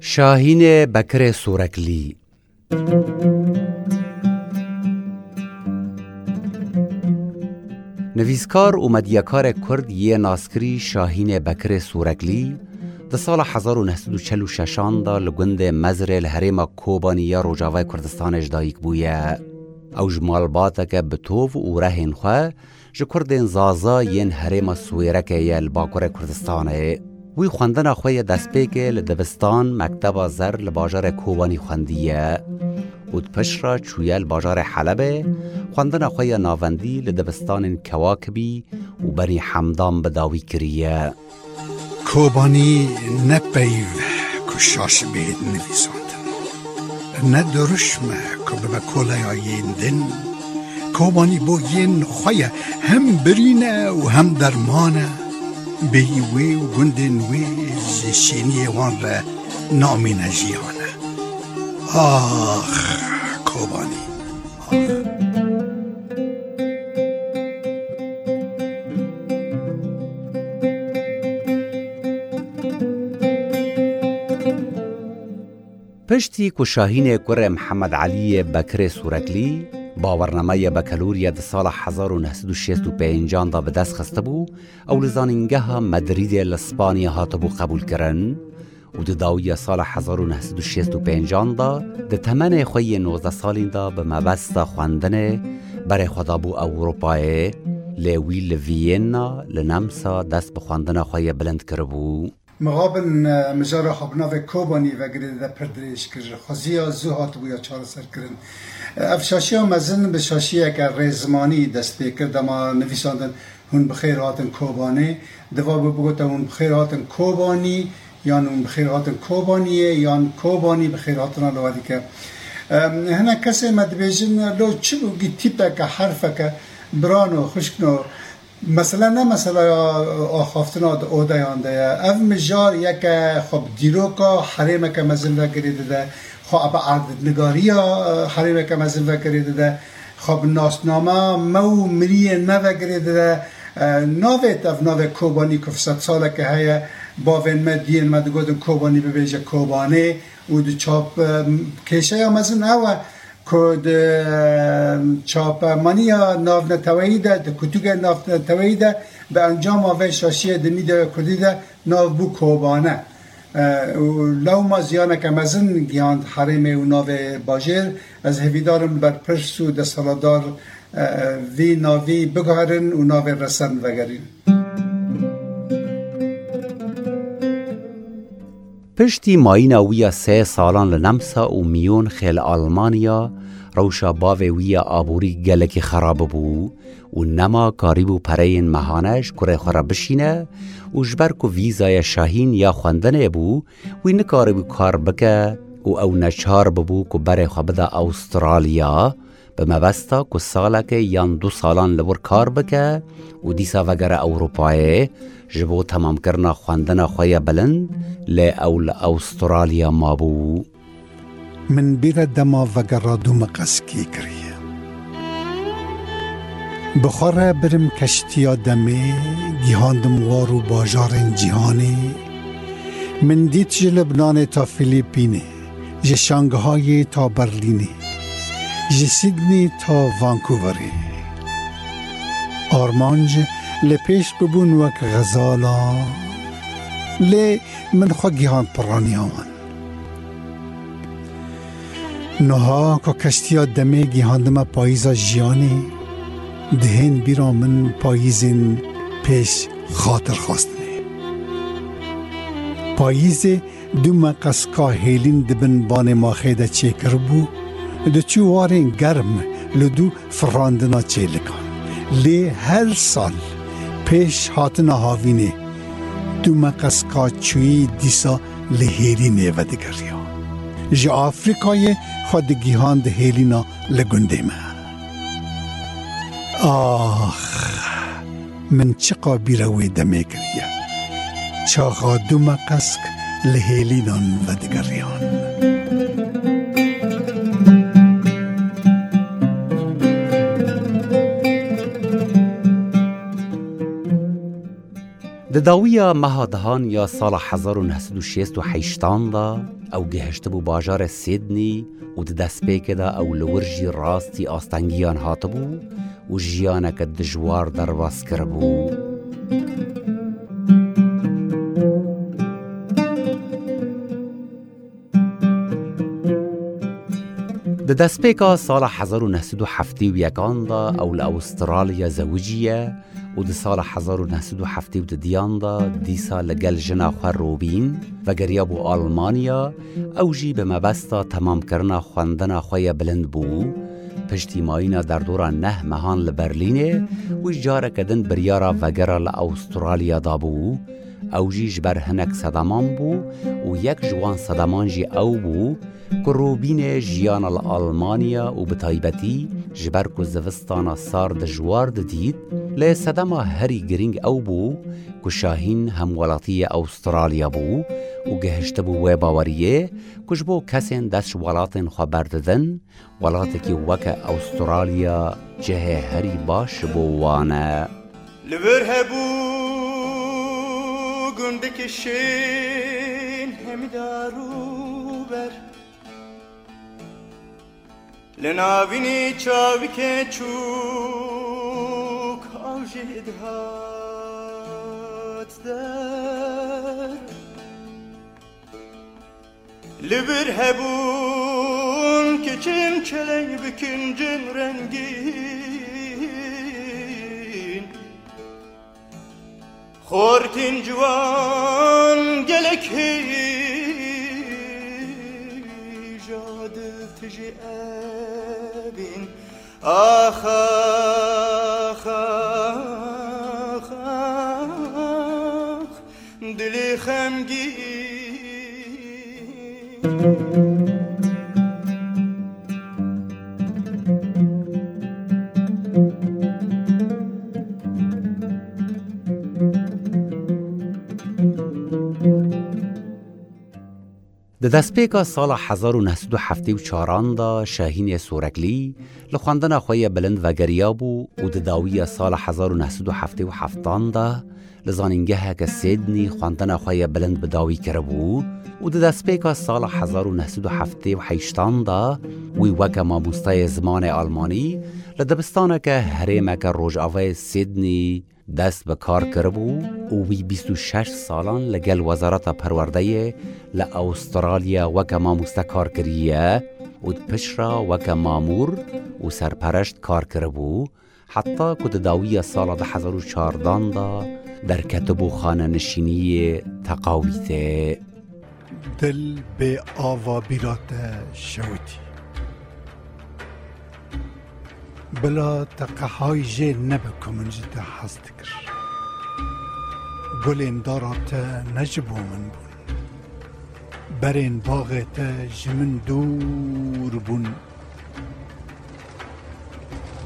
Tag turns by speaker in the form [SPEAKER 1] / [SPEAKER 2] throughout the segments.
[SPEAKER 1] شاهین بکر سورکلی نویسکار و مدیکار کرد یه ناسکری شاهین بکر سورکلی در سال 1946 دا لگند مزر الهرم کوبانیا روجاوای کردستان اجدایک بویه او جمال باتا که بتوف و رهین خواه جه زازا ین هرم سویرک یه الباکور کردستانه. وی خواندن خوی دسپیک لدبستان مکتب زر لباجار کوبانی خوندیه. بود پش را چویل باجار حلبه. خواندن خوی ناوندی لدبستان کواکبی و بنی حمدان بداوی کریه.
[SPEAKER 2] کوبانی نپیو کشاش بید که به کلای آیین دن کوبانی بو ین خوی هم برینه و هم درمانه. بهی وی و گندن وی زشینی وان را نامین جیانه آخ کوبانی
[SPEAKER 1] وەختی کوشاهینێ کوڕێ محەممەد علیە بەکرێ سوورەکلی باوەڕنەمەیە بە کەلووریە دە سال 1965 دا به دست خسته بو لە زانینگەها مەدریدێ لە سپانیا هاتەبوو قبولکردن و دداویە ساڵە 1950دا دە تەمەنێ خۆیە 90 ساڵیندا بە مەبەستە خوێندنێ بەرێ خۆدا بوو ئەوروپایە لێوی لە ڤێننا لە نەمسا دەست بە خوێندنە خۆیە بلند کربو.
[SPEAKER 2] مقابل مجار خبنا و کوبانی و گرید ده پردریش کر خوزی زو هات بویا چار سر کرن اف شاشی ها مزن به شاشی اگر ریزمانی دست بکر دما نویساندن هون بخیر هاتن کوبانی. دوا بگوتا هون بخیر هاتن کوبانی یا هون بخیر هاتن کوبانیه یا کوبانی بخیر هاتن الوادی که. هنا کسی مدبیجن لو چی بگی تیپه که حرفه که برانو خشکنو مثلا نه مثلا آخافتنا اوده یانده او مجار یک خب دیروکا حریم که مزن و گریده ده خب عرض نگاری حریم که مزن و گریده ده خب ناسنامه مو مری نو گریده ده ناویت او ناو کوبانی که فصد ساله که هیا باوین ما دین ما دگودن کوبانی ببیجه کوبانه. و دو چاپ کشه یا مزن اوه که د چاپمانی ناف نتوایی ده د کتوگ ناف نتوایی ده به انجام آوه شاشی دمی ده کردی ده ناف بو کوبانه. لو ما زیانه که مزن گیاند حرم و ناو باجر از هویدارم بر پرس و ده سالادار وی ناوی بگهرن و ناو رسن وگرین.
[SPEAKER 1] پشتی ماینا ویا سه سالان لنمسا و میون خیل آلمانیا روشا باوی ویا آبوری گلکی خراب بو و نما کاریبو پرین مهانش کره خورا بشینه و جبر کو ویزای شاهین یا خوندنه بو و نکاربو کار بکه و او نچار ببو کو بره خوابده استرالیا مەبەستە کو ساڵەکە یان دو ساڵان لەبەر کار بکە و دیسا وەگەرە ئەوروپایە ji بۆ تەمامکردنا خواندنا خۆیە بلند لێ ئەو لە ئەوسترالیا
[SPEAKER 2] مابوو. من بیرە دەما وەگەڕا دومە قەسکی کریە. بخۆڕە برم کەشتیا دەمێ گیهاندم وار و باژارên جیهانê, من دیت ji Libnanê تا فیلیپینê, ji شانگهayê تا Berlînê. جه سیدنی تا وانکووره آرمانج لپیش ببون وک غزالا لی من خو گیهان پرانی آمان نوها که کشتیا دمه گیهاندم پاییزا جیانی دهین بیرا من پاییزین پیش خاطر خواستنه پاییز دو مقص کا هیلین دبن بان ما خیده چه کربو دو چو وارین گرم لدو فراندنا چه لکان لی هر سال پیش هاتنا هاوینه دو مقص کا چوی دیسا لهیری نیوه دگریا جه آفریقای خود گیهان ده هیلینا لگنده ما آخ من چقا بیروی دمه کریا چاقا دو مقص لهیلینان و دگریان
[SPEAKER 1] دداویە مەهادهانیا ساڵە 1960 حیشتاندا ئەو گەهشتبوو باژارە سێدنی و دەستپێکدا ئەو لە ورژی ڕاستی ئاستەنگیان هاتبوو و ژیانەکە دژوار دەڕواز کردبوو. دەستپێکە ساڵە 1970دا أو لە ئەوسترالیا زەوجیە، و د سال 1970 دیان دا دیسا لگل جنا خو روبین و گریاب و آلمانیا أو جی به مبستا تمام کرنا خواندن خوی بلند بو. پشتی ماینا در دورا نه مهان لبرلینه و جاره کدن بریارا وگرا لاسترالیا دا بو. أو جیش بر هنک صدمان بو و یک جوان صدمان جی أو بو. که روبین جیان الالمانیا و بتایبتی جبر که زوستانا سار دجوار دید لێ سەدەما هەری گرنگ ئەو بوو کوشاهین هەموڵاتیە ئەوسترالیا بوو و گەهشتە بوو وێ باوەریە کوش بۆ کەسێن دەست وڵاتێن خەبەردەدەن وڵاتێکی وەکە ئەوسترالیا جەهێ هەری باش
[SPEAKER 3] بۆ وانە لەبەر هەبوو گوندێکی شین هەمیدار وبەر لە ناوینی چاویکە چوو ki idhat der Li bir hebun keçim keleng bikincin rengin. Hortin civan gelek hicadı tici ebin. Ahar غمگین
[SPEAKER 1] د دەستپێکە ساڵە 1974دا شاهینە سۆرەکلی لە خواندنە خۆیە بلند ڤگەریا بوو و دەداویە ساڵە 1970دا لە زانینگەهە کە سێدنی خواندنە خۆیە بلند بداوی کردبوو و دەدەستپێکە ساڵە 1970دا وی وەکە مامۆستای زمانی ئالمانی لە دەبستانەکە هەرێمەکە ڕۆژاوای سیدنی دست به کار کردبوو و وی 26 سالان لگل وزارت وەزارەتە پەروەردەیە لە ما وەکە کار کارکریە و پشرا وەکە مامور و سەرپەرشت کار کردبوو، حتی کو دەداویە سال 1940دا در کتب و خانه نشینی تقاویته
[SPEAKER 2] دل به آوا بیرات شوتی. بلا تقهای جه نبکم جدا حست کر. گلین دارات نجبو من بون. برین باغت جمن دور بون.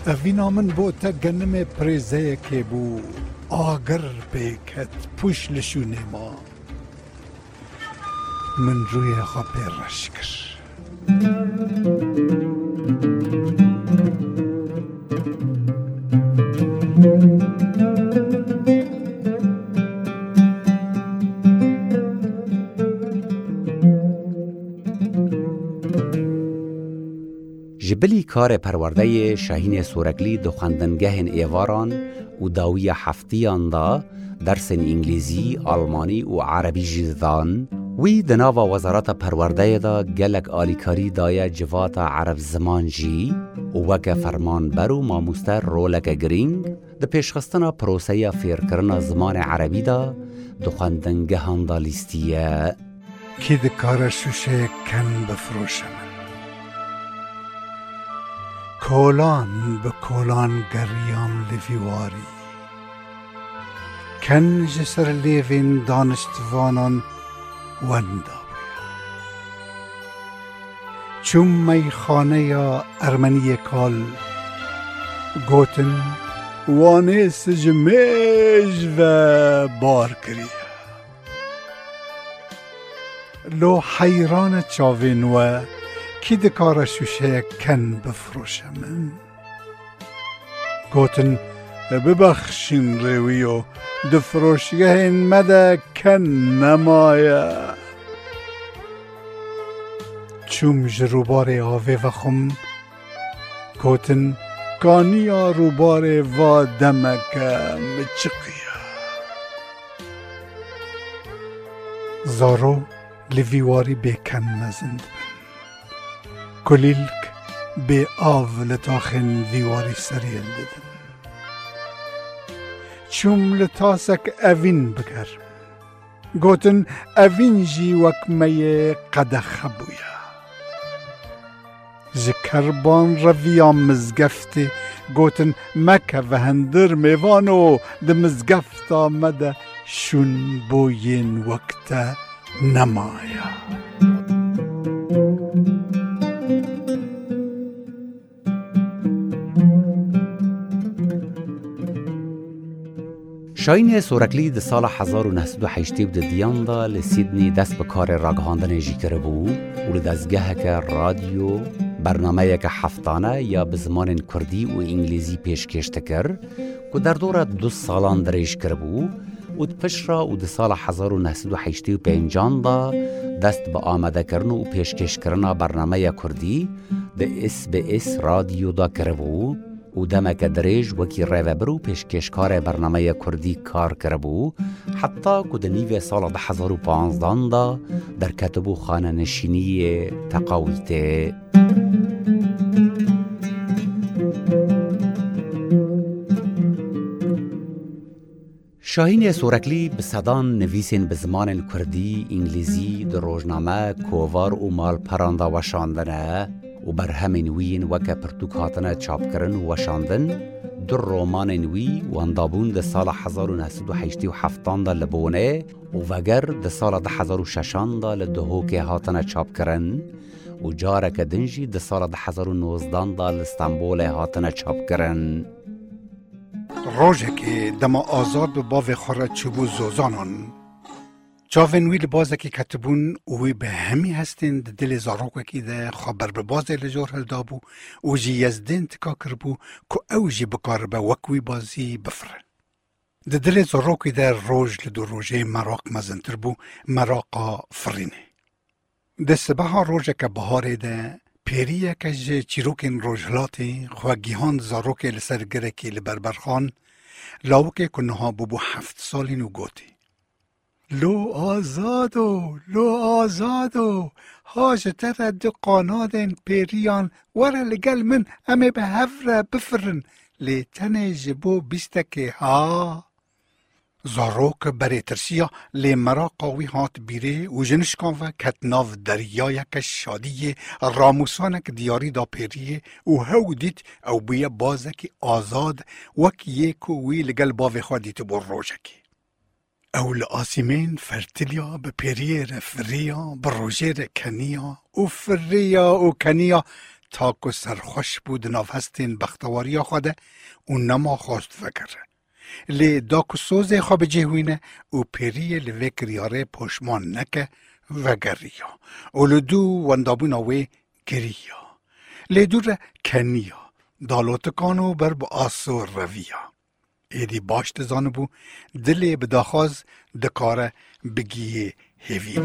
[SPEAKER 2] اوینا من بو تا گنم پریزه که بو آگر بیکت پوش لشونه ما. من خواه پیرش کر
[SPEAKER 1] جبلی کار پرورده شاهین سورکلی دو خواندنگه ایواران ودوية حفتيا دا درس إنجليزي ألماني وعربي جدان وی د ناوا وزارت پرورده دا گلک آلیکاری دای جوات عرب زمان جی وک فرمان برو ماموسته رولک گرینگ. د پیشخستنا پروسه فیرکرنا زمان عربی دا دخوندنگه
[SPEAKER 2] هندالیستیه که دکار شوشه کن بفروشمن کولان به کولان گریام لیویواری. کن جسر لیوین دانشتوانان وندا. چون میخانه یا ارمنی کال گوتن وانه سجمیج و بار کریه لو حیران چاوین و کی دکار شوشه کن بفروشم گوتن ببخشین روی و دفروشگه مده کن نمایه. چوم جروبار آوه و خم؟ کوتن کانیا روبار و دمک مچقیه زارو لویواری کلیلک به آو لتاخن ویواری سریل ددن چوم لتاسک اوین بگر گوتن اوین جی وکمه قدخ بویا. ji kerban reviya mizgeftê gotin meke ve hindir mêvan û di mizgefta me de şûn bû yên wek
[SPEAKER 1] شاینێ سۆرەکلی دی ساڵە 1970 ددیاندا لە سیدنی دەست بە کارێ ڕاگەهاندنێ ژیکرە بوو و لە دەستگەهەکە رادیۆ بەرنمەیەکە حەفتانە یا بە زمانێن کوردی و ئینگلیزی پێشکێشتەکرد کو دەردۆرە دو ساڵان درێژکرد بوو و پشرا و دی ساڵە 1950دا دەست بە ئامادەکردن و پێشکێشکردنا بەرنمەیە کوردی دە SسBS رادیۆدا کرد بوو و دەمەکە و کی ڕێوەبەر و پێشکێشکارێ برنامه کردی کار کرەبوو، حتا کو دنیێ ساڵە 1950دا در کتبو خانه نشینی تقاویته شاهین سورکلی به صدان نویسین به زمان کردی، Kurdî, در روزنامه، کووار و مال پرانده وشاندنه و بەرهەمین وین وەکە پرتوک هاتنە چاپکردن و وەشاندن دو ڕۆمانên wî wendabûn di sala 1970 da li Bonê û veger di sala 2006 da li dihokê hatine çapkirin û careke din jî di sala 2009 da li Stenbolê hatine çapkirin. Rojekê
[SPEAKER 2] dema azad bi bavê xwe re çibû zozanan زوزانان چاون وی لبازه که کتبون وی به همی هستین ده دل زاروکه که ده خبر به بازه لجور هل دابو و جی یزدین تکا کربو که او جی بکار به وکوی بازی بفره ده دل زاروکه ده روژ لدو روژه مراق مزنتر بو مراقا فرینه ده سبها روژه که بهاره ده پیریه که جه چیروکین روژلاتی خواگیهان زاروکه لسر گرکی لبربرخان لاوکه کنها بو بو هفت سالین و گوتی لو آزادو لو آزادو هاج ترى دقانادن بيريان ورا لقل من أمي بهفرة بفرن. لتني جبو بيستكي ها. زاروك بري ترسيا لي مرا قوي هات بيري و جنشكان و كتناف دريايا كشادية راموسانك دياري دا بيري و هو ديت أو بيا بازك آزاد وك يكو وي لقل باوي خوادي تبور روجكي او لآسیمین فرتلیا به پیریه رفریا به روژه کنیا. و فریا و کنیا. تاکو سرخوش بود نافستین بختواریا خوده و نما خواست فکره لی داکو سوزه خواب جهوینه. او پیریه لوکریاره پشمان نکه وگریا او لدو وندابون آوه گریا. لی دور کنیا. دالوتکانو بر با آسو رویا. êdî baş dizanibû dilê bi daxwaz dikare bigihê hêvî.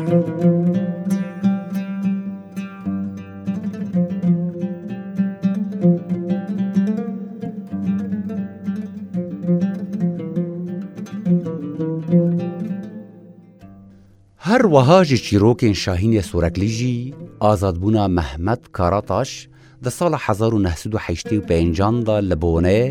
[SPEAKER 1] هەروەها ji çîrokên şahînê soreklî jî azadbûna Mehmed Karataş ده ساڵە 1970 پێنجاندا لە بۆنێ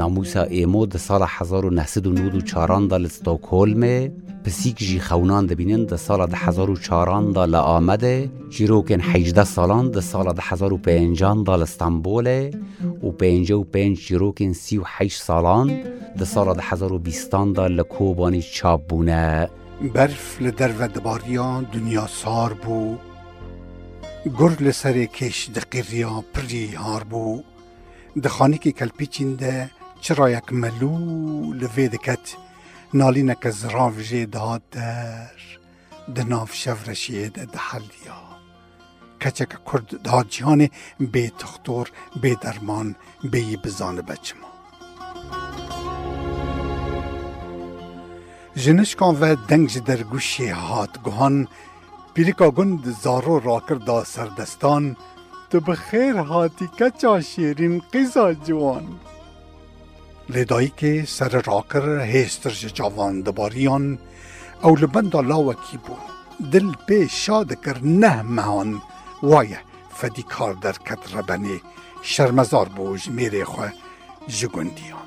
[SPEAKER 1] ناموسا ئێمۆ دە ساڵە 1940دا لە ستۆکۆلمێ پسیکژی خەونان دەبینن دە ساڵە 1940دا لە ئامەدێ چیرۆکن حیجدە ساڵان دە ساڵە 1950دا لە ستانبولێ و 55 چیرۆکن سی و حی ساڵان دە ساڵە 1920دا لە
[SPEAKER 2] کۆبانی چاپ بوونە. بەرف دنیا سار بوو بو گر لسر کش دقیریا پری هار بو دخانی که کلپیچین ده چرا یک ملو لوی دکت نالینه که زراف جه داد در دناف شورشیه ده دحلیا کچک کرد داد جهان بی تختور بی درمان بی بزان بچما جنشکان و دنگ در گوشی هات گوهان پیریکا گند زارو را کردا سردستان تو بخیر هاتی کچا شیرین قیزا جوان. لدایی که سر راکر هستر جوان دباریان او لبند لاوکی بو. دل پی شاد کر نه مهان. وایه فدی کار در کت ربنی. شرمزار بوج میره خواه جگندیان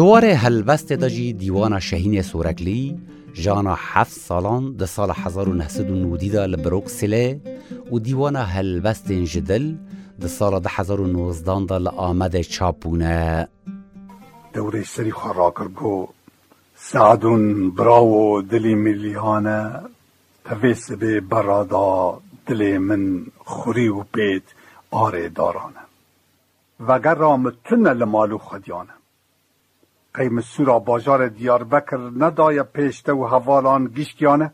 [SPEAKER 1] دوار هلبست داجی دیوان شهین سورکلی جانا هفت سالان ده سال 1990 دا لبروک سله و دیوان هلبست جدل ده سال ده 2019 دا لآمد چاپونه.
[SPEAKER 2] دوره سری خراکر گو سعدون براو دلی ملیانه پویس به برادا دل من خوری و پیت آره دارانه. وگر رامتن لمالو خودیانه قیم سورا باجار دیار بکر ندای پیشته و حوالان گیشکیانه.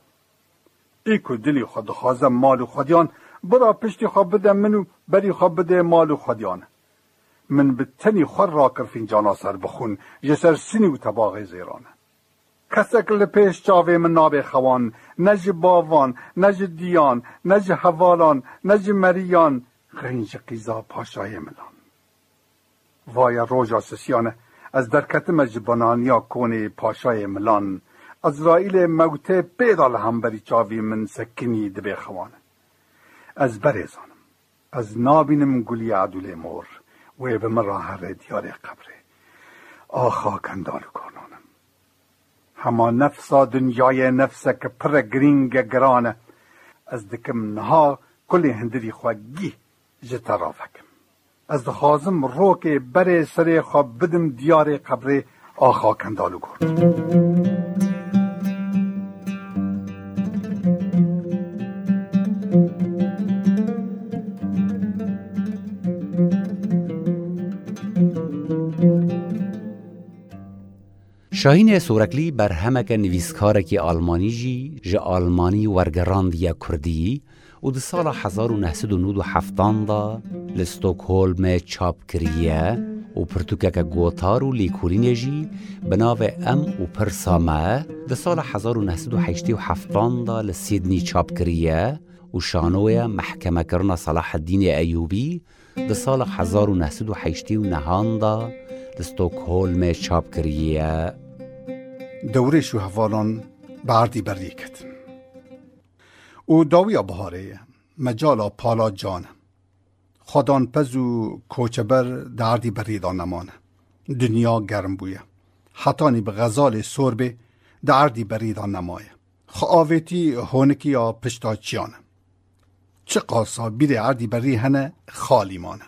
[SPEAKER 2] ایکو دلی خود خوازم مال خودیان برا پشتی خواب بده منو بری خواب بده مال خودیانه من به تنی خور را کر فینجانا سر بخون جسر سنی و تباغ زیرانه کسک لپیش چاوه من ناب خوان نج باوان نج دیان نج حوالان نج مریان. غنج قیزا پاشای ملان وای روژا سسیانه از درکت مجبانانیا کون پاشای ملان ازرائیل موته پیدال هم بری چاوی من سکنی دبی خوانه از بریزانم از نابینم گلی عدول مور و به من راه دیار قبره آخا کندال کنانم هما نفسا دنیای نفسه که پر گرینگ گرانه از دکم نها کلی هندری خواگی جترافکم از دخوازم رو که بره سر خواب بدم دیار قبر آخا کندالو گرد.
[SPEAKER 1] شاهین سورکلی بر همک نویسکارکی آلمانی جی ج آلمانی ورگراند یا کردی و ده سال 1997 دا لستوکهولم چاپ کریه و پرتوکک گوتار و لیکورین جی بناو أم و پرسامه ده سال 1987 دا لسیدنی چاپ کریه و شانوی محکمه کرنا صلاح الدین ایوبی ده سال 1989 دا لستوکهولم چاپ کریه
[SPEAKER 2] دوره شو هفالان بردی بردی کتن او داوی بهاره؟ مجالا پالا جان. خدان پزو کوچبر دردی بریدان نمانه. دنیا گرم بویه. حتانی به غزال سربه دردی بریدان نمایه. خواویتی هونکی یا پشتاچیانه چه قاسا بیر عردی بری هنه خالی مانه.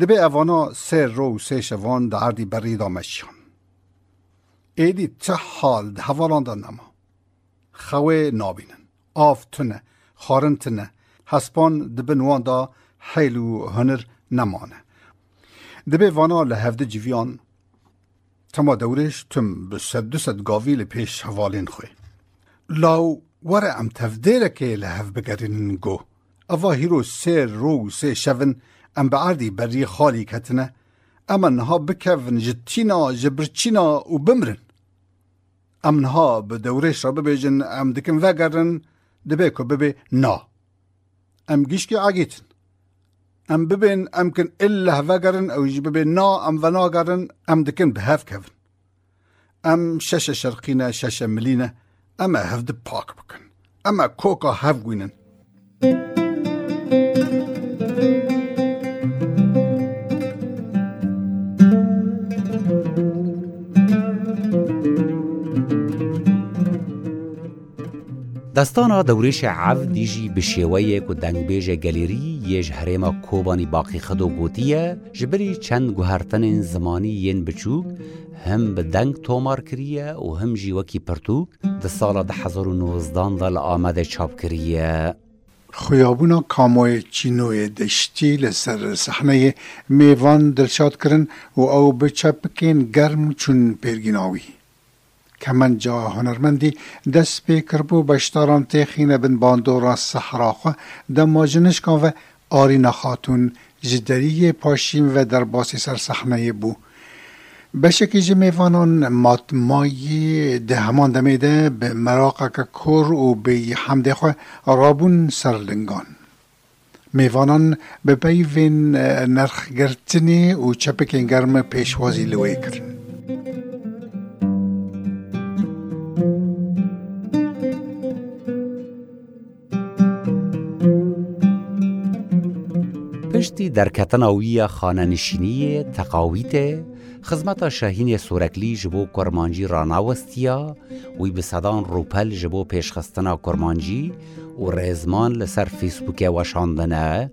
[SPEAKER 2] دبه اوانا سه رو سه شوان دردی بریدان مشیان. ایدی چه حال ده هوالان نما. خوه نابینن. آف تنه خارن تنه هسپان دبن وان دا حیلو هنر نمانه دبه وانا لحفده جویان تما دورش تم به سد دو سد گاوی لپیش حوالین خوی لاو وره ام تفدیره که لحف بگرین گو اوا هیرو سه رو سه شون ام به عردی بری خالی کتنه اما نها بکفن جتینا جبرچینا و بمرن ام نها به دورش را ببیجن ام دکن وگرن دبه که ببه نا ام گیشکی عگیتن ام ببین ام کن الا وگرن او جی ببه نا ام و ناگرن ام دکن به هف کفن. ام شش شرقینه شش ملینه اما هفده پاک بکن. اما کوکا هف گوینن.
[SPEAKER 1] دستانا دورش عف دیجی به شێوەیەک و دەنگبێژە گەلیری یەژ هەرێمە کۆبانی باقی خەدۆ گوتیە ji birî çend guhertinên zimanî yên biçûk him bi deng tomar kiriye û him jî wekî pirtûk di sala 2019 da li Amedê çap kiriye.
[SPEAKER 2] خویابونا کاموی چینوی دشتی لسر صحنه میوان دلشاد کرن و او بچپکین گرم چون پیرگیناوی کمنجا هنرمندی دست پیکر بو بشتاران تخینه بن باندورا صحراخه دماجنش کن و آرینا خاتون جدری پاشیم و در باسی سر صحنه بو بشکی جمیوانان ماتمایی ده همان دمیده به مراقه که کور و به حمده خواه رابون سرلنگان میوانان به بیوین نرخ گرتنی و چپکین گرم پیشوازی لوی کرن
[SPEAKER 1] در کتناوی خانه نشینی تقاویت خزمت شاهین سورکلی جبو کرمانجی راناوستیا وی به صدان روپل جبو پیشخستنا کرمانجی و ریزمان لسر فیسبوک وشاندنه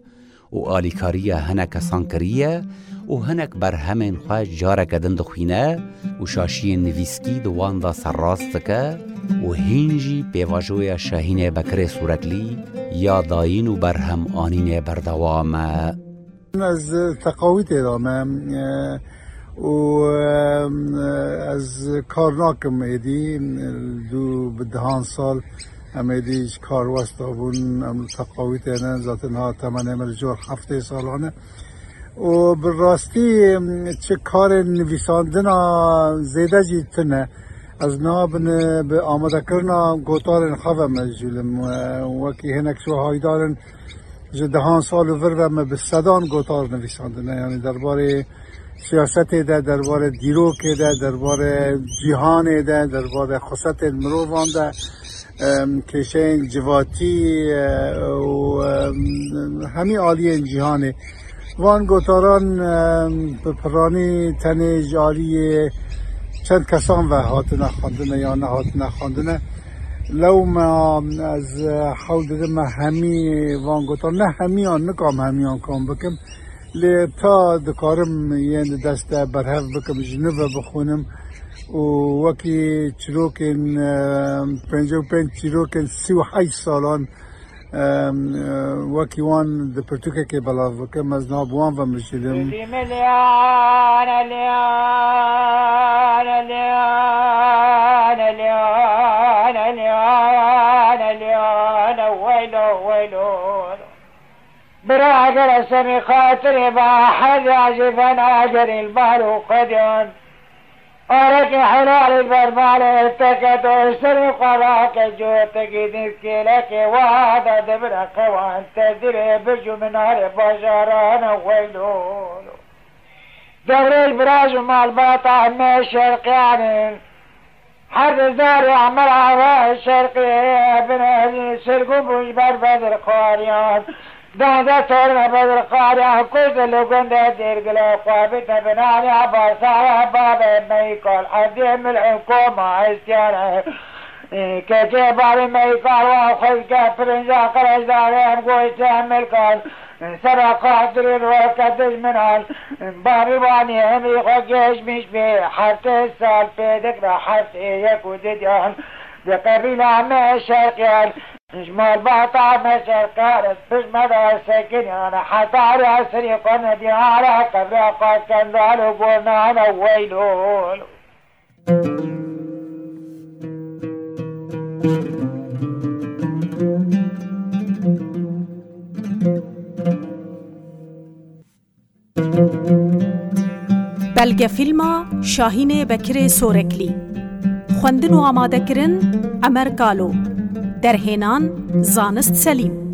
[SPEAKER 1] و آلیکاری هنک سانکریه و هنک بر همین خواه جاره کدن دخوینه و شاشی نویسکی دوان دا سرراست که و هینجی پیواجوی شاهین بکر سورکلی یا داین و بر هم آنین بردوامه.
[SPEAKER 4] از تقاویت ادامه و از کارناکم ایدی دو بدهان سال امیدیش کار واسطه بون ام تقاویت نه ذاتن ها تمنه مل جور هفته سالانه. و براستی چه کار نویساندن زیده جیتنه از نابن به آماده کرنا گوتار خواه مجولم وکی هنک شو هایدارن دهان سال ور و به صدان گوتار نویساندنه یعنی درباره سیاست ده درباره دیروک ده درباره جهان ده درباره خصت مروان ده کشین جواتی و همی عالی جهانه وان گوتاران به پرانی تن جاری چند کسان و هات نخواندنه یا نه هات نخواندنه لو ما از حول دیده ما همی وان گوتار نه همیان نکام همیان کام بکم. لی تا دکارم یعنی دست برهف بکم جنوب بخونم. و وکی چروکن پنجو پنج چروکن سی و حیش سالان وكي وان دەپرتوکێکی بەڵاوەکە مەزنا بووان ويلو ويلو برادر سمي خاطري بأحد عجب ناجر البارو قدر औरत हलाल बरमाल तकत सर قضاك جوتك ذكي لك وهذا دبر قوان تدري بجو من نار بجران ويلول دبر البراج مال باطع ما شرقيان حد زار عمر على الشرقي ابن اهل سرقوا بجبر بدر قاريان دهنده ترمه بدر قاری احکوز لگنده درگله خوابیت بنانی عباسه باب میکال عدیم الحکومه استیانه كتي باري ميقار واخذ كافرين زاقر اجدارهم قوي تعمل كان سرق قادرين وكدج منهم باري باني هم يخجيش مش بي حرت السال بيدك حرت و وددهم بقبيلة ما شرقيان نجمال بعطا مجر كارت بش مدى ساكن يعني. أنا حطاري عسري قنا دي على قبر قد كان ذالو بونا أنا ويلول
[SPEAKER 5] بلگه فیلما شاهین بکر سورکلی. خواندن و آماده کرن أمر گالو دەرهێنان زانست سەلیم.